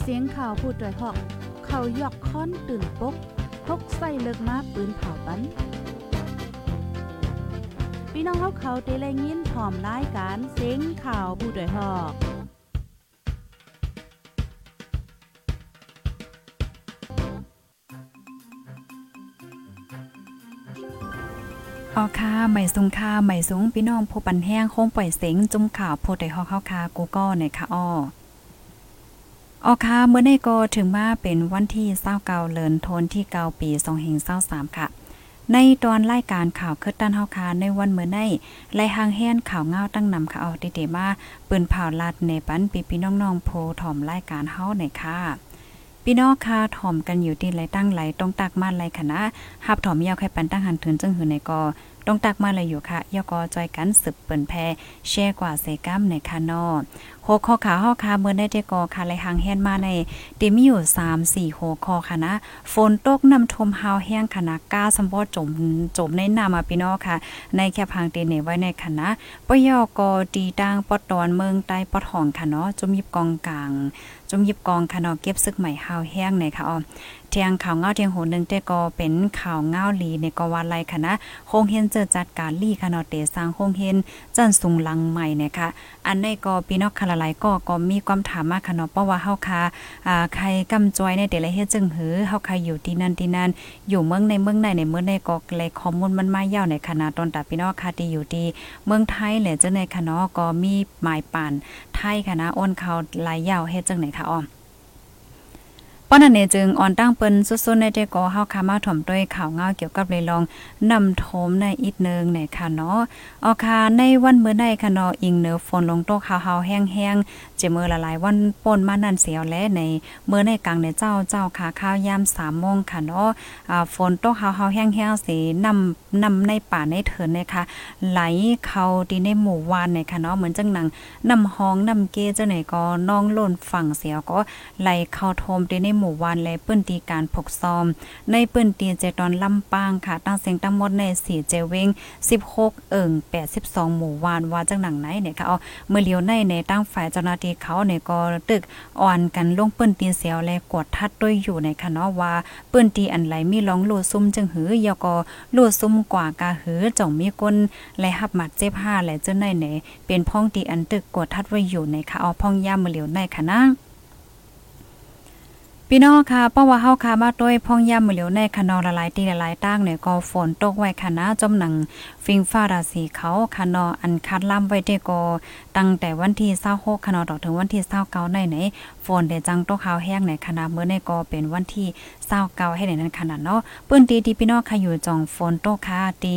เสียงข่าวผู้ด้วยหอก เขายอกค้อนตื่นปกพกใส่เลิกมาปืนเผาปันพี่น้องเขาเขาเตะแลยินพร้อมรายการเสียงข่าวผู้ด้วยหอกออค่ะใหม่สูงค่ะใหม่สูงพี่น้องผู้ปันแห้งโค้งปล่อยเสียงจุ่มข่าวโพดได้ฮอกเข้าค่ะกูก็ในค่ะอ้อ ออค่ะเมื่อในก็ถึงมาเป็นวันที่29เก่าเลินโทนที่เก่าปี2523ค่ะ ในตอนรายการข่าวคืดตันเฮาคาในวันเมื่อในไล่หางแฮนข่าวเงาตั้งนำค่ะเอาติเตมาปืนเผาลัดในปันปีพี่น้องๆโพถ่อมรายการเฮาในค่ะพี่น้องค่ะถ่อมกันอยู่ที่ไหลตั้งไหลตรงตักมาไหลคณะหับถ่อมยาวไข่ปันตั้งหันถึงจึงหือในกอต้องตักมาเลยอยู่ค่ะยกอจอยกันสืบเปิ่นแพแช่กว่าเซกัมในคานอ โหคอขาเฮาคาเมื่อได้เจกอค่ะไหลหางแฮนมาในติมีอยู่3 4โหคอค่ะนะฝนตกน้ำทมฮาวแห้งค่ะนะก้าสมบ่จมจมในน้ำอะพี่น้องค่ะ ในแคบหางเตเนไว้ในคณะปยอกอตีตังปอตอนเมืองใต้ปอทองค่ะเนาะจมยิบกองกลางจมยิบกองค่ะเนาะเก็บซึกใหม่ฮาวแห้งในค่ะอ๋อเทียงข่าวเงาเทียงโหนึงแต่ก็เป็นข่าวเงาลีในกว่าไลคณะโคงเฮ็นเจอจัดการลี่คณะเตสร้างโคงเฮ็นจันสุงลังใหม่นะคะอันในก็พี่น้องคาลายก็ก็มีความถามมากค่ะเนาะเพราะว่าเฮาค่ะอ่าใครกำจอยในแต่ละเฮ็ดจึงหือเฮาค่ะอยู่ที่นั่นที่นั่นอยู่เมืองในเมืองในในเมืองในก็เลยข้อมูลมันมายาวในคณะตอนตาพี่น้องค่ะที่อยู่ที่เมืองไทยแหละจังในคณะก็มีหมายป่านไทยคณะอ้นเขาหลายยาวเฮ็ดจังไหนคะอ้อ ป้อนันเนยจึงอ่อนตั้งเปิ้นสุดๆในแต่ก็เฮาคามาถ่อมด้วยข่าวเงาเกี่ยวกับเลยลองนำโถมในอีกนึงในค่ะเนาะออค่ะในวันมื้อใดค่ะเนาะอิงเนือฝนลงโตกฮาวๆแห้งๆจะมื้อละหลายวันป่นมานั่นเสียวและในมื้อในกลางในเจ้าเจ้าค่ะข้าวยาม3โมงค่ะเนาะอ่าฝนตกฮาวๆแห้งๆสินำนำในป่าในเถินนะคะไหลเข้าที่ในหมู่วานในค่ะเนาะเหมือนจังหนังนำห้องนำเกจังไหนก็น้องล่นฝั่งเสียวก็ไหลเข้าโทมที่ในหมู่วานและปื้นตีการผกซอม ในปื้นตีเจตอนลำปางค่ะ ตั้งเสียงตั้งหมดใน4เจเวง16 เอิง82 หมู่วานว่าจังหนังไหนเนี่ยค่ะเอาเมื่อเลียวในในตั้งฝ่ายเจ้าหน้าที่เขาเนี่ยก็ตึกอ่อนกันลงปื้นตีเสียวและกดทัดด้วยอยู่ในค่ะเนาะว่าปื้นตีอันไหลมีร้องโลซุ่มจึงหือยอก็โลซุ่มกว่ากาหือจ่องมีก้นและหับหมัดเจ็บห้าและเจ้าในไหนเป็นพ้องตีอันตึกกดทัดไว้อยู่ในค่ะเอาพ้องย่ามเมื่อเลียวในค่ะนะ พี่น้องค่ะป้าว่าเฮาค่ะมาด้วยพ่องย่ำมือเหลียวในคนอละลายตีละลายตั้งเนี่ยก็ฝนตกไว้ค่ะนะจมหนังฟิงฟ้าราศีเขาคะนออันคัดล่ำไว้ได้ก็ตั้งแต่วันที่26คะนอดอกถึงวันที่29ในไหน นเดจังตกขาวแห้งในคณะเมื่อในก็เป็นวันที่29ให้ในนั้นขนาดเนาะปื้นตีที่พี่น้องค่ะอยู่จองฝนตกค่ะตี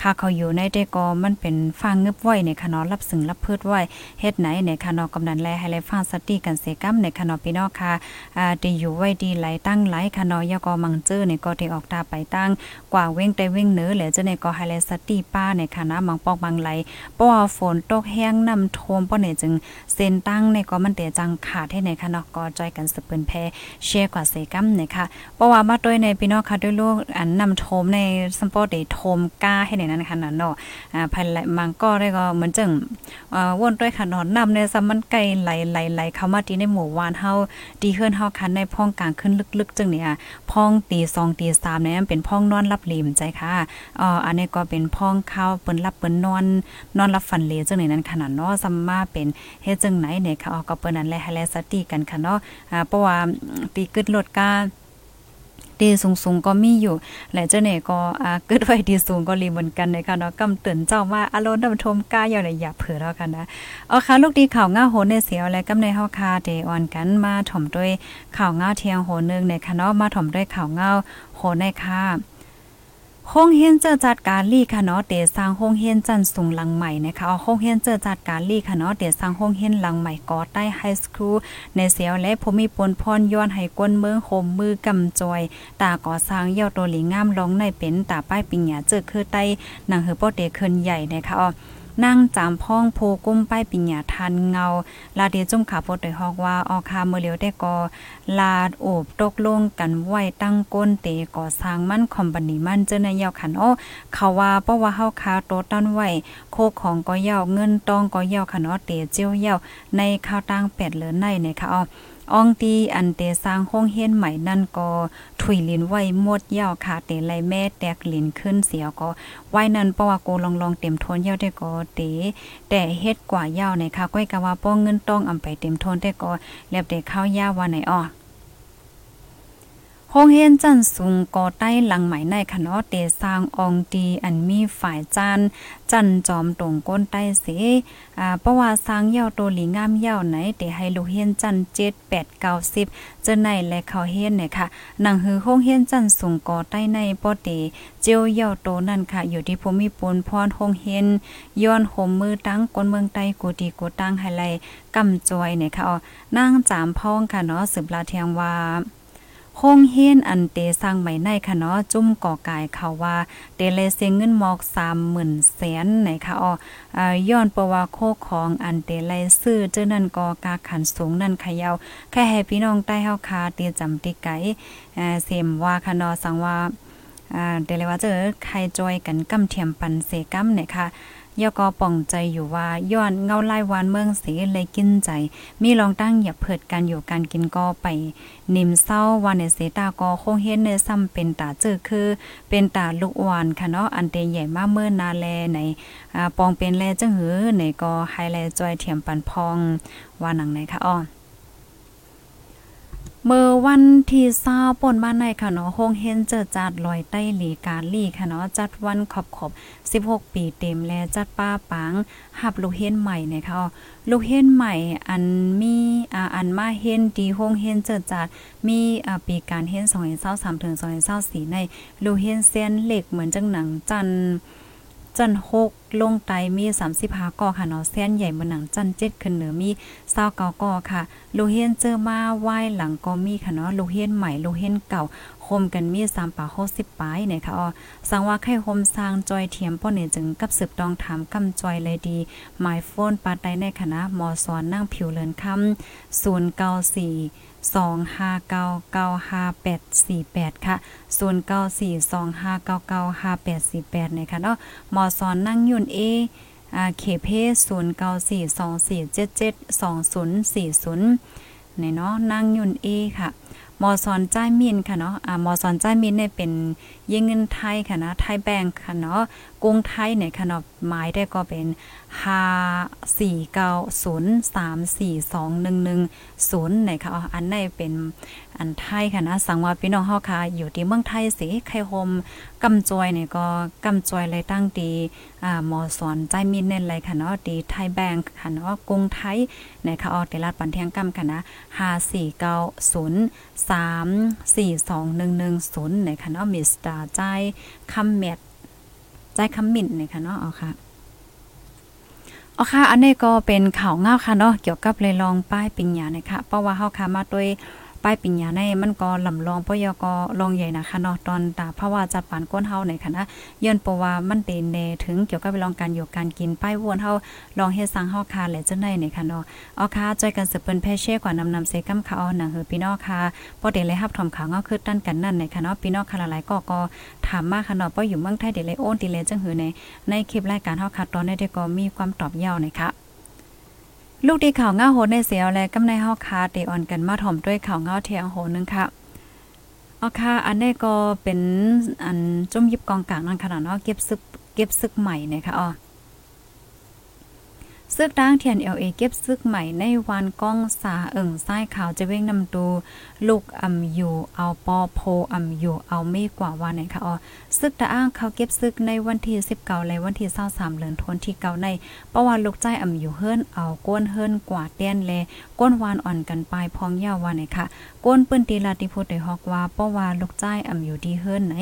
ค่ะเขาอยู่ในได้ก็มันเป็นฟังงึบไว้ในคณะรับสึงรับพืชไว้เฮ็ดไหนในคณะกำนันแลให้เลยฟังสติกันเสกัมในคณะพี่น้องค่ะอ่าดีอยู่ไว้ดีไหลตั้งไหลคณะยก็มังเจอในก็ที่ออกตาไปตั้งกว่าเว้งแต่เว้งเนื้อเหลือจะในก็ให้เลสติป้าในคณะมังปอกบางไหลเพราะว่าฝนตกแห้งน้ำท่วมป้อเนี่ยจึงเส้นตั้งในก็มันเตจังขาดให้ในคณะก็จอยกันสืบเปิ้นแพเชียร์กว่าเซกัมนะคะเพราะว่ามาด้วยในพี่น้องค่ะด้วยลูกอันนำโทมในสปอร์ตโทมก้าให้ในนั้นค่ะเนาะอ่าภายมังก็ได้ก็เหมือนจังอ่อวนด้วยค่ะนอนนำในซัมมันไกลไหลไหลไหลเข้ามาที่ในหมู่วานเฮาดีเฮือนเฮาคันในพ้องกลางขึ้นลึกๆจังเนี่ยพ้องตี2ตี3เนี่ยเป็นพ้องนอนรับลิมใจค่ะอ๋ออันนี้ก็เป็นพ้องเข้าเปิ้นรับเปิ้นนอนนอนรับฝันเลจังในนั้นขนาดเนาะซัมมาเป็นเฮ็ดจังไหนเนี่ยค่ะก็เปิ้นนั้นแลให้แลสติกันค่ะเนาะอ่าเพราะว่าตีกึดรถกาดีสูงๆก็มีอยู่ และเจ้าเนี่ยก็อ่าเกิดไว้ดีสูงก็รีเหมือนกันในค่ะเนาะกำเตือนเจ้าว่าอารมณ์นำทมก้าอย่าเลยอย่าเผื่อแล้วกันนะเอาค่ะลูกดีข่าวง่าโหนในเสียวและกำในเฮาคาเดออนกันมาถ่อมด้วยข่าวง่าเทียงโหนึงในค่ะเนาะมาถ่อมด้วยข่าวง่าโหนในค่ะ ห้องเฮียนเจอจัดการลี่ค่ะเนาะเตสร้างห้องเฮียนจันสูงหลังใหม่นะคะเอาห้องเฮียนเจอจัดการลี่ค่ะเนาะเตสร้างห้องเฮียนหลังใหม่ก่อใต้ไฮสคูลในเสียวและผมมีปนพรย้อนให้ก้นเมืองโฮมมือกำจอย ตาก่อสร้างเย่าตัวหลีงามลองในเป็นตาป้ายปิงหยาเจอคือใต้หนังเฮอโปเตเคินใหญ่นะคะอ๋อ นั่งจามพ้องโพกุ้มป้ายปิญญาทันเงา ลาเดียจุ่มขาปดโดยฮอกว่าออคาเมื่อเลียวได้กอลาดโอบตกลงกันไหวตั้งก้นเตก่อสร้างมั่นคอมบันีมั่นเจอในยาวขันโอเขาว่าเพราะว่าเฮาคาโตตันไหวโคของก็ยาวเงินตองก็ยาวขันอเตเจียวยาวในข้าวตั้งเป็ดเหลือในเนี่ยค่ะอ๋อ อองตีอันเตสร้างห้องเฮียนใหม่นั่นก็ถุยลินไว้หมดยาวค่ะเตไลแม่แตกลินขึ้นเสียก็ไว้นั่นเพราะว่าโกลองลองเต็มทนยาวได้ก็เตแต่เฮ็ดกว่ายาวในค่ะก้อยกะว่าป้องเงินต้องอำไปเต็มทนได้ก็แลบแต่ข้าวยาวว่าไหนอ้อ ห้องเฮียนจันสูงก่อใต้หลังใหม่ในคณะเตสร้างองดีอันมีฝ่ายจานจันจอมตรงก้นใต้เสอ่าเพระว่าสร้างเย่าโตหลีงามเย่าไหนเตให้ลูกเฮียนจัน7 8 9 10จะในและเขาเฮียนเนี่ยค่ะหนังหือห้องเฮียนจันสูงก่อใต้ในปอเตเจียวเย่าโตนั่นค่ะ อยู่ที่ภูมิปนพรห้องเฮียนย้อนห่มมือตั้งก้นเมืองใต้กูดีกูตั้งไฮไลกำจอยเนี่ยค่ะอ๋อนางจามพ้องค่ะเนาะสืบลาเทียงว่า ห้งเฮียนอันเตสร้างใหม่ในค่ะเนาะจุ่มก่อกายเขาว่าเตเลเซงเงินหมอก30,000แสนไหนค่ะอ๋ออาย้อนประว่าโคของอันเตไลซื้อเจ้านั่นก็กาขันสูงนั่นขยาวแค่ให้พี่น้องใต้เฮาคาเตียจำติไกอ่าเสมว่าค่ะเนาะสังว่าอ่าเดเลว่าเจอใครจอยกันกำเทียมปันเสกำเนี่ยค่ะ ยอก็ป่องใจอยู่ว่าย้อนเงาไล่วานเมืองเสีเลยกินใจ มีลองตั้งอย่าเผิดกันอยู่การกินก็ไป นิ่มเศร้าวันเนเสตาก็คงเฮ็ดเนซ้ำเป็นตาเจอคือ เป็นตาลูกวานค่ะเนาะอันเตใหญ่มากเมื่อนาแลในอ่าปองเป็นแลจังหือในก็ไฮไลท์จอยเทียมปันพองว่าหนังไหนคะอ้อ เมื่อวันที่เศร้าป่นบ้านในค่ะเนาะโฮงเฮนเจอจัดลอยใต้หลีการลี่ค่ะเนาะจัดวันขอบขอบ 16 ปีเต็มและจัดป้าปังหับลูกเฮนใหม่เนี่ยค่ะลูกเฮนใหม่อันมีอ่าอันมาเฮนดีโฮงเฮนเจอจัดมีอ่าปีการเฮน2023ถึง2024ในลูกเฮนเส้นเหล็กเหมือนจังหนังจัน จันหกลงไตมี 35ก่อค่ะเนาะเส้นใหญ่บนหนังจันเจ็ดขึ้นเหนือมี29ก่อค่ะลูเฮนเจอมาไหว้หลังก็มีค่ะเนาะลูกเฮนใหม่ลูเฮนเก่า คมกันมีสามป่าหกสิบปลายเนี่ยค่ะอ๋อสังว่าไข่โฮมสร้างจอยเทียมป้อเนี่ยจึงกับสืบตองถามกำจอยเลยดีหมายโฟนปาไตในคณะมอสอนนั่งผิวเลินคำศูนย์เก้าสี่สองห้าเก้าเก้าห้าแปดสี่แปดค่ะศูนย์เก้าสี่สองห้าเก้าเก้าห้าแปดสี่แปดเนี่ยค่ะเนาะมอสอนนั่งยุ่นเออเขเพศศูนย์เก้าสี่สองสี่เจ็ดเจ็ดสองศูนย์สี่ศูนย์เนี่ยเนาะนั่งยุ่นเอค่ะ มอซอนจ้ายมินค่ะเนาะอ่ามอซอนจ้ายมินเนี่ยเป็นเยงเงินไทยค่ะนะไทยแบงค์ค่ะเนาะ รุงไทยเนี่ยค่ะเนาะหมายได้ก็เป็น549034211 0นะคะอ๋ออันในเป็นอันไทยค่ะนะสังว่าพี่น้องเฮาค่ะอยู่ที่เมืองไทยสิไข่โฮมกำจอยเนี่ยก็กำจอยเลยตั้งดีอ่ามอสอนใจมินเน้นเลยค่ะเนาะดีไทยแบงค์ค่ะเนาะกรุงไทยนะคะอ๋อเตลาดปันเทียงกำค่ะนะ54903 4211 0นะคะเนาะมิสตาใจายคำเม็ด ใจคำมิ่นนะคะเนาะเอาค่ะเอาค่ะ อันนี้ก็เป็นข่าวเงาค่ะเนาะเกี่ยวกับเลยลองป้ายปิญญานะคะเพราะว่าเฮาค่ะมาด้วย ป้ายปิญญาในมันก็ลำลองปยกลองใหญ่นะคะเนาะตอนตาเพราะว่าจัดปานก้นเฮาในคณะย้อนเพราะว่ามันเตนแนถึงเกี่ยวกับลองการอยู่การกินป้ายวนเฮาลองเฮ็ดสร้างเฮาค่ะและจังได๋ในค่ะเนาะอ๋อค่ะจอยกันสืบเปิ้นแพ่เช่กว่านำนำเซกัมค่ะอ๋อหนังเฮอพี่น้องค่ะบ่ได้เลยรับถอมข่าวเงาคือตั้นกันนั่นในค่ะเนาะพี่น้องค่ะหลายๆก็ก็ถามมาค่ะเนาะบ่อยู่เมืองไทยได้เลยโอนติเลยจังหือในในคลิปรายการเฮาค่ะตอนนี้ก็มีความตอบยาวนะคะ ลูกดีข่าวเงาโหดในเสียวและกำในเฮาคาเตออนกันมาถ่อมด้วยข่าวเงาเทียงโหนึงค่ะเอาค่ะอันนี้ก็เป็นอันจุ่มยิบกองกลางนั่นขนาดเนาะเก็บซึกเก็บซึกใหม่นะคะอ๋อ ซึกดังเทียน LA เอเก็บซึกใหม่ในวันก้องสาเอิ่งซ้ายขาวจะเว้งนำตูลูกอำอยู่เอาปอโพอำอยู่เอาไม่กว่าวันไหนคะอ๋อซึกตะอ้างเขาเก็บซึกในวันที่19และวันที่23เดือนธันวาคมที่เก่าในประวัติลูกใจอำอยู่เฮิรนเอาก้นเฮิรนกว่าแต้นแลก้นวานอ่อนกันปลายพองยาววันไหนค่ะก้นปื้นตีลาติพุทธได้ฮอกว่าเพราะว่าลูกใจอำอยู่ที่เฮิรนไหน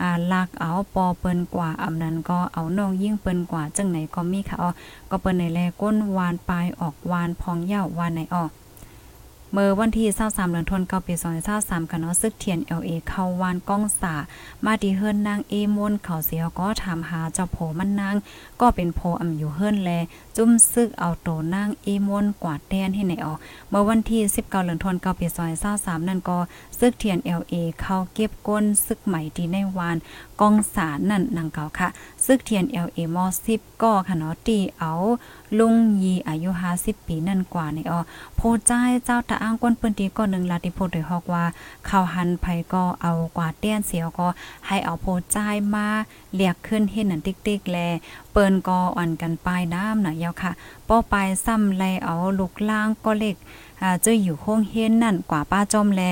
อ่าลากเอาปอเปิ้นกว่าอำนั้นก็เอาน้องยิ่งเปิ้นกว่าจังไหนก็มีค่ะอ๋อก็เปิ้นในแลก้นวานปลายออกวานพองเยาววานไหนออก เมื่อวันที่23เดือนธันวาคมปี2023กันเนาะซึกเทียน LA เข้าวานก้องสา มาที่เฮิรนนางเอมนเขาเสียก็ถามหาเจ้าโผมันนางก็เป็นโพอำอยู่เฮิรนแล จุ่มซึกเอาโตนางเอมนกวาดแดนให้ไหนออก เมื่อวันที่ 19เดือนธันวาคมปี2023นั่นก็ซึกเทียน LA เข้าเก็บก้นซึกใหม่ที่ในวานก้องสานั่นนางเก่าค่ะซึกเทียน LA ม10ก็ค่ะเนาะตีเอาลุงยีอายุ50ปีนั่นกว่าในออโพจ้ายเจ้าตาอ้างก้นปืนตีก่อนหนึ่งลาติโพดโดยฮอกว่าเข้าหันไผก็เอากว่าเตี้ยนเสียวก็ให้เอาโพจ่ายมาเรียกขึ้นเฮ็ดนั่นติ๊กๆแลเปิ้นก็อ่อนกันปลายน้ำน่ะยาวค่ะป้อปลายซ้ำไลเอาลูกล่างก็เล็กอ่าเจออยู่โค้งเฮียนนั่นกว่าป้าจอมแล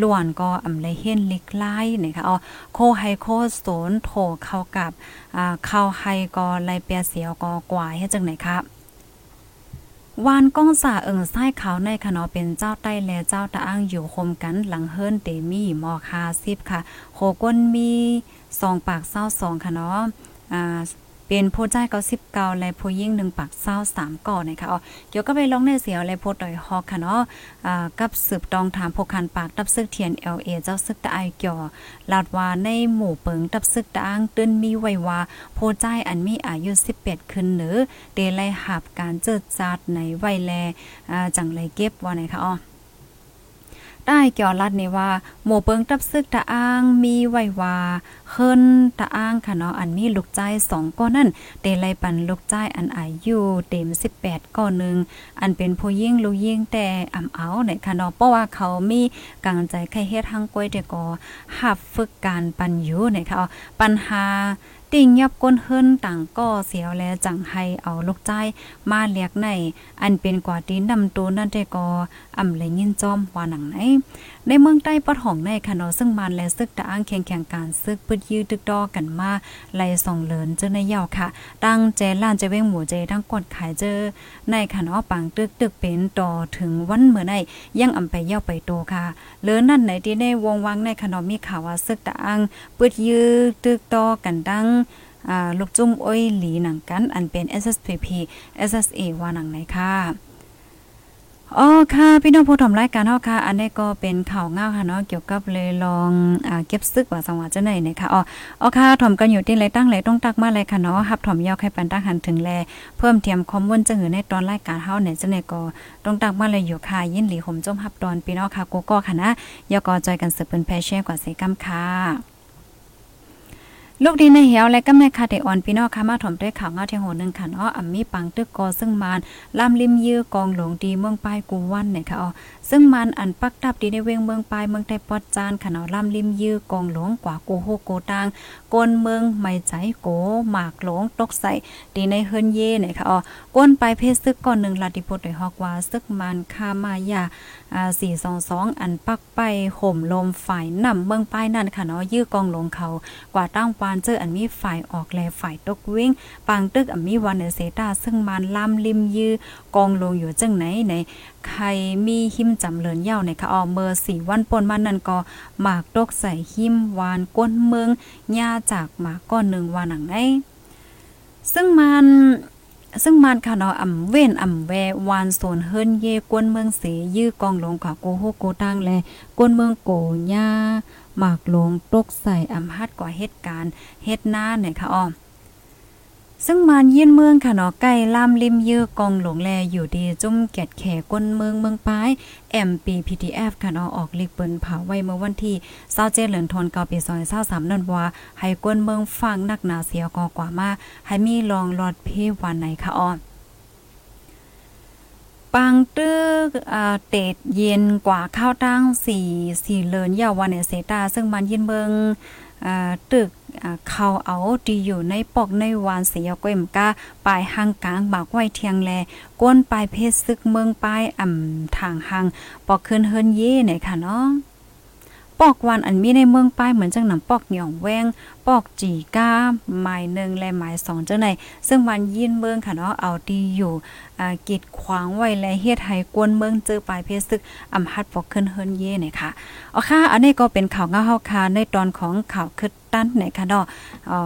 ล้วนก็อำไลเฮียนเล็กไล่นะคะอ๋อโคไฮโคโสนโถเข้ากับอ่าเข้าไฮก็ไลเปียเสียวก็กว่าเฮ็ดจังไหนครับ วานก้องสาเอิงไส้ขาวในคณะเป็นเจ้าใต้และเจ้าตะอ้างอยู่คมกันหลังเฮิรนเตมีมอคาซิบค่ะ โคก้นมีสองปากเศร้าสองค่ะเนาะอ่า เป็นผู้ใจก็สิบเก้าและผู้ยิ่งหนึ่งปากเศร้าสามก่อนะคะอ๋อเกี่ยวก็ไปลองในเสียวและโพดอยฮอกค่ะเนาะอ่ากับสืบตองถามพกคันปากตับซึกเทียน LA เอจ้าซึกตะไอเกี่ยวลาดว่าในหมู่เปิงตับซึกตะอ้างตื้นมีไว้ว่าโพใจอันมีอายุ18ขึ้นหรือเดไลหับการเจิดจัดในไวแลอ่าจังไรเก็บว่าไหนคะอ๋อ ได้เกี่ยวรัดนี่ว่าหมู่เปิงตับซึกตะอ้างมีไว้ว่าเฮินตะอ้างค่ะเนาะอันมีลูกใจสองก้อนนั่นเตไลปันลูกใจอันอายุเต็ม18ก้อนหนึ่งอันเป็นผู้ยิ่งลูกยิ่งแต่อ่ำเอาในค่ะเนาะเพราะว่าเขามีกำลังใจใครเฮ็ดทางก้อยเด็กก็หับฝึกการปันอยู่นะคะเอาปัญหา ติ่งยับก้นเฮินต่างก็เสียวแลจังให้เอาลูกใจมาเรียกใน อันเป็นกว่าตีนดำตูนั่นแต่ก็อำเลยยินจอมว่าหนังไหนในเมืองใต้ปอดของในคะเนาะซึ่งมันและซึกตะอ้างแข่งแข่งการซึกปึดยืดตึกดอกันมาไล่ส่องเหลินเจอในยาวค่ะ ตั้งเจล้านเจเว้งหมู่เจทั้งกดขายเจอ ในคะเนาะปังตึกตึกเป็นต่อถึงวันเมื่อในยังอำไปเย่าไปโตค่ะเลินนั่นไหนที่ในวงวังในคะเนาะมีข่าวว่าซึกตะอ้างปึดยืดตึกดอกันดังอ่าลูกจุ้มอ้อยหลีหนังกัน อันเป็น SSPP SSA ว่าหนังไหนค่ะอ๋อค่ะ พี่น้องผู้ชมรายการเฮาค่ะ อันนี้ก็เป็นข่าวเงาค่ะเนาะเกี่ยวกับเลยลองอ่าเก็บซึกว่าสังหวะจะไหนนะคะอ๋ออ๋อค่ะถ่อมกันอยู่ที่ไรตั้งไรต้องตักมาเลยค่ะเนาะฮับถ่อมยาวให้ปันตักหันถึงแลเพิ่มเทียมคอมวนจะหือในตอนรายการเฮาเนี่ยจะไหนก็ต้องตักมาเลยอยู่ค่ะยินหลีห่มจมฮับตอนพี่น้องค่ะกูก็ค่ะนะยอกอจอยกันสืบเป็นแพเช่กว่าเสกัมค่ะ ลูกดีในเหี่ยวและก็แม่คาเดออนพี่น้องค่ะมาถมด้วยข่าวเงาเทียงโหนึงค่ะเนาะอ่ำมีปังตึกกอซึ่งมานลำริมยื้อกองหลงดีเมืองปลายกูวันเนี่ยค่ะอ๋อซึ่งมันอันปักตับดีในเวงเมืองปลายเมืองไต้ปอดจานค่ะเนาะลำริมยื้อกองหลงกว่ากูโฮโกตางกนเมืองไม่ใจโกหมากหลงตกใส่ดีในเฮิรนเย่เนี่ยค่ะอ๋อก้นไปเพศซึกก่อนหนึ่งลาดิพดโดยฮอกว่าซึกมันคามายาอ่า422อันปักไปห่มลมฝ่ายนำเมืองป้ายนั่นค่ะเนาะยื้อกองหลงเขากว่าตั้งปานเจออันมีฝ่ายออกแลฝ่ายตกวิ่งปางตึกอันมีวันเนเซตาซึ่งมันล่ำริมยื้อกองลงอยู่จังไหนในใครมีหิมจำเลินเย่าในคะออเมอร์สี่วันปนมันนั่นก็หมากตกใส่หิมวานก้นเมืองหญ้าจากหมากก้อนหนึ่งวานหนังไหนซึ่งมันซึ่งมันค่ะเนาะอ่ำเว้นอ่ำแววานโซนเฮิรนเยกวนเมืองเสยื้อกองลงกับโกโฮโกตังแลกวนเมืองโกย่า หมากหลงตกใส่อ่ำฮัดกว่าเหตุการณ์เฮ็ดหน้าเนี่ยค่ะอ้อมซึ่งมันยื่นเมืองค่ะเนาะใกล้ล่ามริมยื้อกองหลงแลอยู่ดีจุ่มแกดแขกวนเมืองเมืองป้าย MPPTF ค่ะเนาะออกลิกเปิ้นเผาไว้เมื่อวันที่27เหลือนทนเกาปีซอย23นั่นวาให้กวนเมืองฟังนักหนาเสียกอกว่ามาให้มีรองรอดเพวันไหนค่ะอ้อ ปังตึกอ่าเตดเย็นกว่าข้าวตั้งสี่สี่เลินยาววันเนเซตา ซึ่งมันยินเบิงอ่าตึกเขาเอาดีอยู่ในปอกในวานเสียก้มกาปลายหางกลางบากไว้เทียงแลก้นปลายเพชรซึกเมืองปลายอ่ำทางหางปอกขึ้นเฮิรนเย่ไหนค่ะเนาะ ปอกวันอันมีในเมืองป้ายเหมือนจังหนำปอกหย่องแวง ปอกจีก้าหมายหนึ่งและหมายสองเจ้าไหนซึ่งวันยินเมืองค่ะเนาะเอาดีอยู่อ่ากีดขวางไว้และเฮ็ดให้กวนเมืองเจอปลายเพศซึกอำหัดปอกขึ้นเฮิรนเย่เนี่ยค่ะเอาค่ะอันนี้ก็เป็นข่าวเงาเฮาคาในตอนของข่าวคึด ตันไหนค่ะเนาะอ๋อ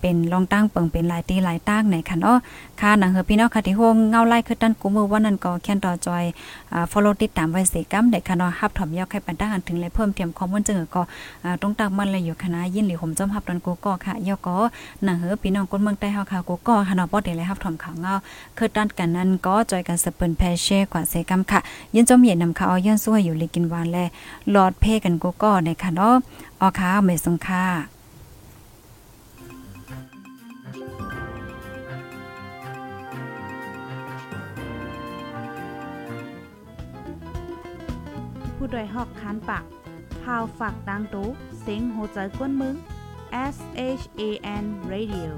เป็นรองตั้งเปิงเป็นหลายตีหลายตั้งไหนค่ะเนาะค่ะหนังเฮอพี่น้องค่ะที่โฮงเงาไล่คึดตั้นกูมือวันนั้นก็แค่นต่อจอยอ่า follow ติดตามไว้เสกัมได้ค่ะเนาะฮับถอมยอกให้ปันตั้งอันถึงเลยเพิ่มเติมข้อมูลจังก็อ่าต้องตักมันเลยอยู่คณะยินหรือผมจอมฮับตอนกูก็ค่ะยอกก็หนังเฮอพี่น้องคนเมืองใต้เฮาค่ะกูก็ค่ะเนาะบ่ได้เลยฮับถอมข่าวเงาคือด้นกันนั้นก็จอยกันสเปิ้นแพเช่กว่าเสกัมค่ะ ยินจอมเย็นนำข่าวย้อนสู้อยู่ลยกินวานแลหลอดเพกันกูก็ในค่ะเนาะอ๋อค่ะไม่สงค่ะ ผู้ดยหอกคานปากพาวฝากดังตู้เซ็งโหใจกวนมึง S H A N Radio